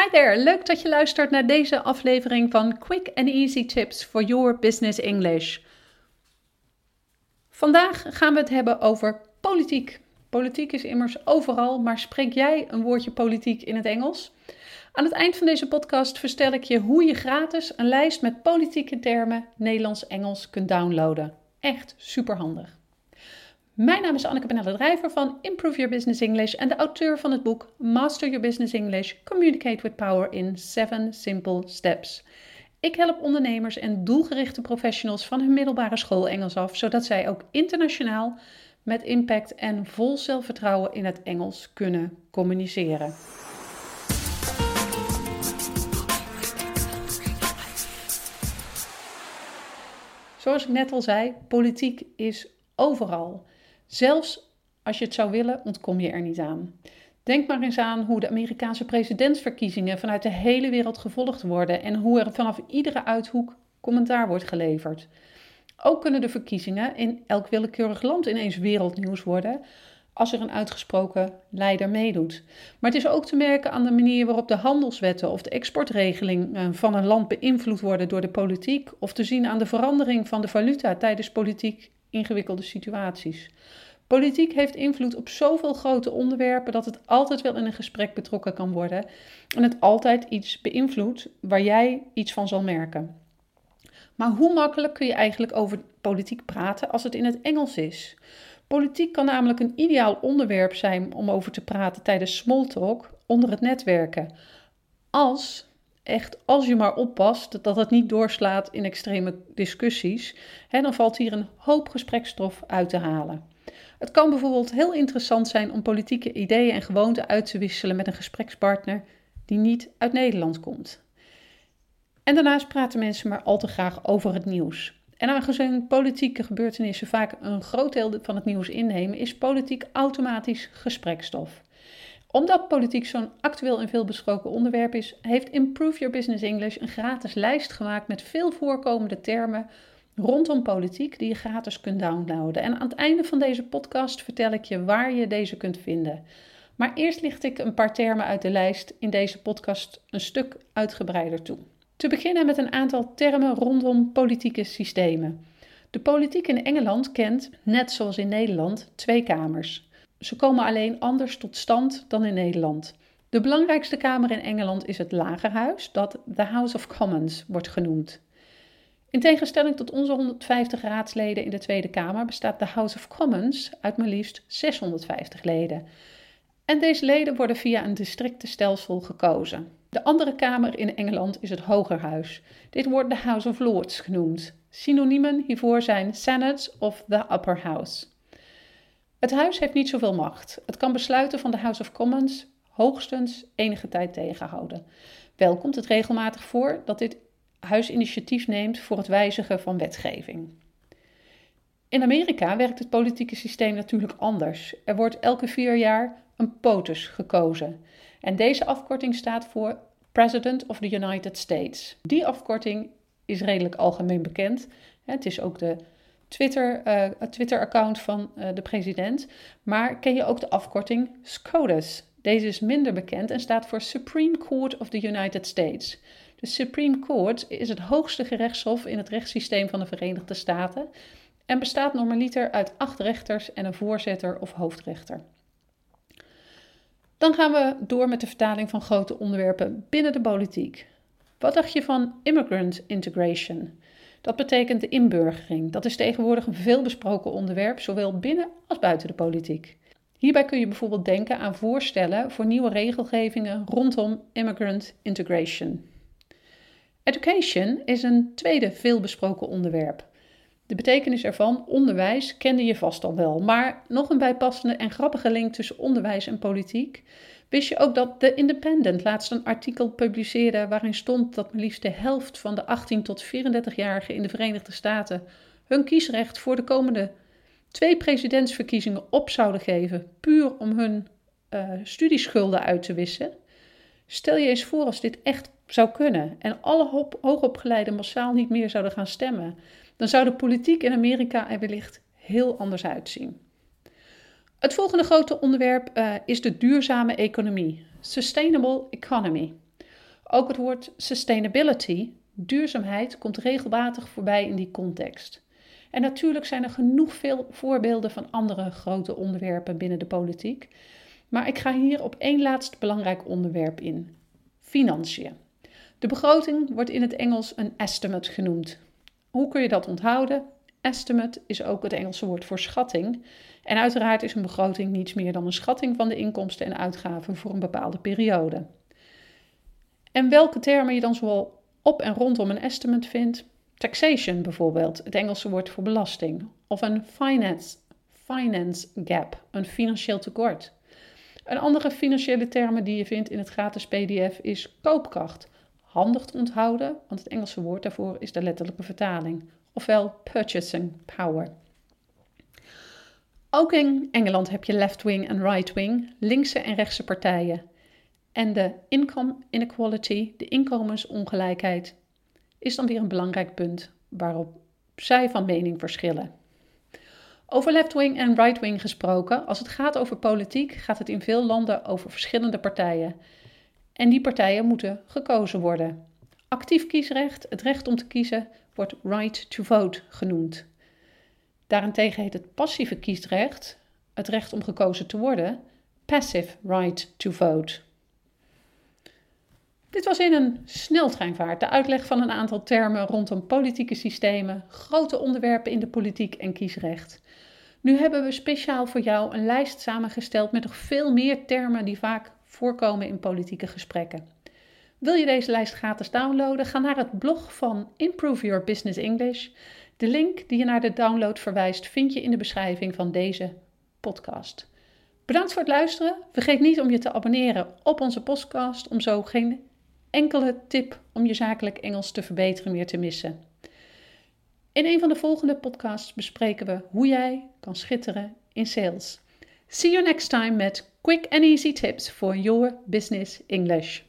Hi there, leuk dat je luistert naar deze aflevering van Quick and Easy Tips for Your Business English. Vandaag gaan we het hebben over politiek. Politiek is immers overal, maar spreek jij een woordje politiek in het Engels? Aan het eind van deze podcast verstel ik je hoe je gratis een lijst met politieke termen Nederlands-Engels kunt downloaden. Echt superhandig. Mijn naam is Anneke Benelle Drijver van Improve Your Business English en de auteur van het boek Master Your Business English: Communicate with Power in 7 Simple Steps. Ik help ondernemers en doelgerichte professionals van hun middelbare school Engels af, zodat zij ook internationaal met impact en vol zelfvertrouwen in het Engels kunnen communiceren. Zoals ik net al zei, politiek is overal. Zelfs als je het zou willen, ontkom je er niet aan. Denk maar eens aan hoe de Amerikaanse presidentsverkiezingen vanuit de hele wereld gevolgd worden en hoe er vanaf iedere uithoek commentaar wordt geleverd. Ook kunnen de verkiezingen in elk willekeurig land ineens wereldnieuws worden als er een uitgesproken leider meedoet. Maar het is ook te merken aan de manier waarop de handelswetten of de exportregelingen van een land beïnvloed worden door de politiek, of te zien aan de verandering van de valuta tijdens politiek ingewikkelde situaties. Politiek heeft invloed op zoveel grote onderwerpen dat het altijd wel in een gesprek betrokken kan worden en het altijd iets beïnvloedt waar jij iets van zal merken. Maar hoe makkelijk kun je eigenlijk over politiek praten als het in het Engels is? Politiek kan namelijk een ideaal onderwerp zijn om over te praten tijdens smalltalk onder het netwerken. Als echt, als je maar oppast dat het niet doorslaat in extreme discussies, hè, dan valt hier een hoop gesprekstof uit te halen. Het kan bijvoorbeeld heel interessant zijn om politieke ideeën en gewoonten uit te wisselen met een gesprekspartner die niet uit Nederland komt. En daarnaast praten mensen maar al te graag over het nieuws. En aangezien politieke gebeurtenissen vaak een groot deel van het nieuws innemen, is politiek automatisch gesprekstof omdat politiek zo'n actueel en veel besproken onderwerp is, heeft Improve Your Business English een gratis lijst gemaakt met veel voorkomende termen rondom politiek die je gratis kunt downloaden. En aan het einde van deze podcast vertel ik je waar je deze kunt vinden. Maar eerst licht ik een paar termen uit de lijst in deze podcast een stuk uitgebreider toe. Te beginnen met een aantal termen rondom politieke systemen. De politiek in Engeland kent, net zoals in Nederland, twee kamers. Ze komen alleen anders tot stand dan in Nederland. De belangrijkste kamer in Engeland is het Lagerhuis, dat de House of Commons wordt genoemd. In tegenstelling tot onze 150 raadsleden in de Tweede Kamer bestaat de House of Commons uit maar liefst 650 leden. En deze leden worden via een districtenstelsel gekozen. De andere kamer in Engeland is het Hogerhuis. Dit wordt de House of Lords genoemd. Synoniemen hiervoor zijn Senate of the Upper House. Het huis heeft niet zoveel macht. Het kan besluiten van de House of Commons hoogstens enige tijd tegenhouden. Wel komt het regelmatig voor dat dit huis initiatief neemt voor het wijzigen van wetgeving. In Amerika werkt het politieke systeem natuurlijk anders. Er wordt elke vier jaar een POTUS gekozen. En deze afkorting staat voor President of the United States. Die afkorting is redelijk algemeen bekend. Het is ook de Twitter, uh, Twitter-account van uh, de president. Maar ken je ook de afkorting SCOTUS? Deze is minder bekend en staat voor Supreme Court of the United States. De Supreme Court is het hoogste gerechtshof in het rechtssysteem van de Verenigde Staten en bestaat normaliter uit acht rechters en een voorzitter of hoofdrechter. Dan gaan we door met de vertaling van grote onderwerpen binnen de politiek. Wat dacht je van immigrant integration? Dat betekent de inburgering. Dat is tegenwoordig een veelbesproken onderwerp, zowel binnen als buiten de politiek. Hierbij kun je bijvoorbeeld denken aan voorstellen voor nieuwe regelgevingen rondom immigrant integration. Education is een tweede veelbesproken onderwerp. De betekenis ervan, onderwijs, kende je vast al wel, maar nog een bijpassende en grappige link tussen onderwijs en politiek. Wist je ook dat The Independent laatst een artikel publiceerde waarin stond dat maar liefst de helft van de 18 tot 34-jarigen in de Verenigde Staten hun kiesrecht voor de komende twee presidentsverkiezingen op zouden geven, puur om hun uh, studieschulden uit te wissen? Stel je eens voor als dit echt zou kunnen en alle hoogopgeleiden massaal niet meer zouden gaan stemmen, dan zou de politiek in Amerika er wellicht heel anders uitzien. Het volgende grote onderwerp uh, is de duurzame economie, sustainable economy. Ook het woord sustainability, duurzaamheid, komt regelmatig voorbij in die context. En natuurlijk zijn er genoeg veel voorbeelden van andere grote onderwerpen binnen de politiek. Maar ik ga hier op één laatst belangrijk onderwerp in: financiën. De begroting wordt in het Engels een estimate genoemd. Hoe kun je dat onthouden? Estimate is ook het Engelse woord voor schatting. En uiteraard is een begroting niets meer dan een schatting van de inkomsten en uitgaven voor een bepaalde periode. En welke termen je dan zoal op en rondom een estimate vindt? Taxation bijvoorbeeld, het Engelse woord voor belasting. Of een finance, finance gap, een financieel tekort. Een andere financiële term die je vindt in het gratis PDF is koopkracht. Handig te onthouden, want het Engelse woord daarvoor is de letterlijke vertaling. Ofwel purchasing power. Ook in Engeland heb je left-wing en right-wing, linkse en rechtse partijen. En de income inequality, de inkomensongelijkheid, is dan weer een belangrijk punt waarop zij van mening verschillen. Over left-wing en right-wing gesproken, als het gaat over politiek, gaat het in veel landen over verschillende partijen. En die partijen moeten gekozen worden. Actief kiesrecht, het recht om te kiezen, wordt right to vote genoemd. Daarentegen heet het passieve kiesrecht, het recht om gekozen te worden, passive right to vote. Dit was in een sneltreinvaart de uitleg van een aantal termen rondom politieke systemen, grote onderwerpen in de politiek en kiesrecht. Nu hebben we speciaal voor jou een lijst samengesteld met nog veel meer termen die vaak voorkomen in politieke gesprekken. Wil je deze lijst gratis downloaden? Ga naar het blog van Improve Your Business English. De link die je naar de download verwijst vind je in de beschrijving van deze podcast. Bedankt voor het luisteren. Vergeet niet om je te abonneren op onze podcast om zo geen enkele tip om je zakelijk Engels te verbeteren meer te missen. In een van de volgende podcasts bespreken we hoe jij kan schitteren in sales. See you next time met quick and easy tips for your business English.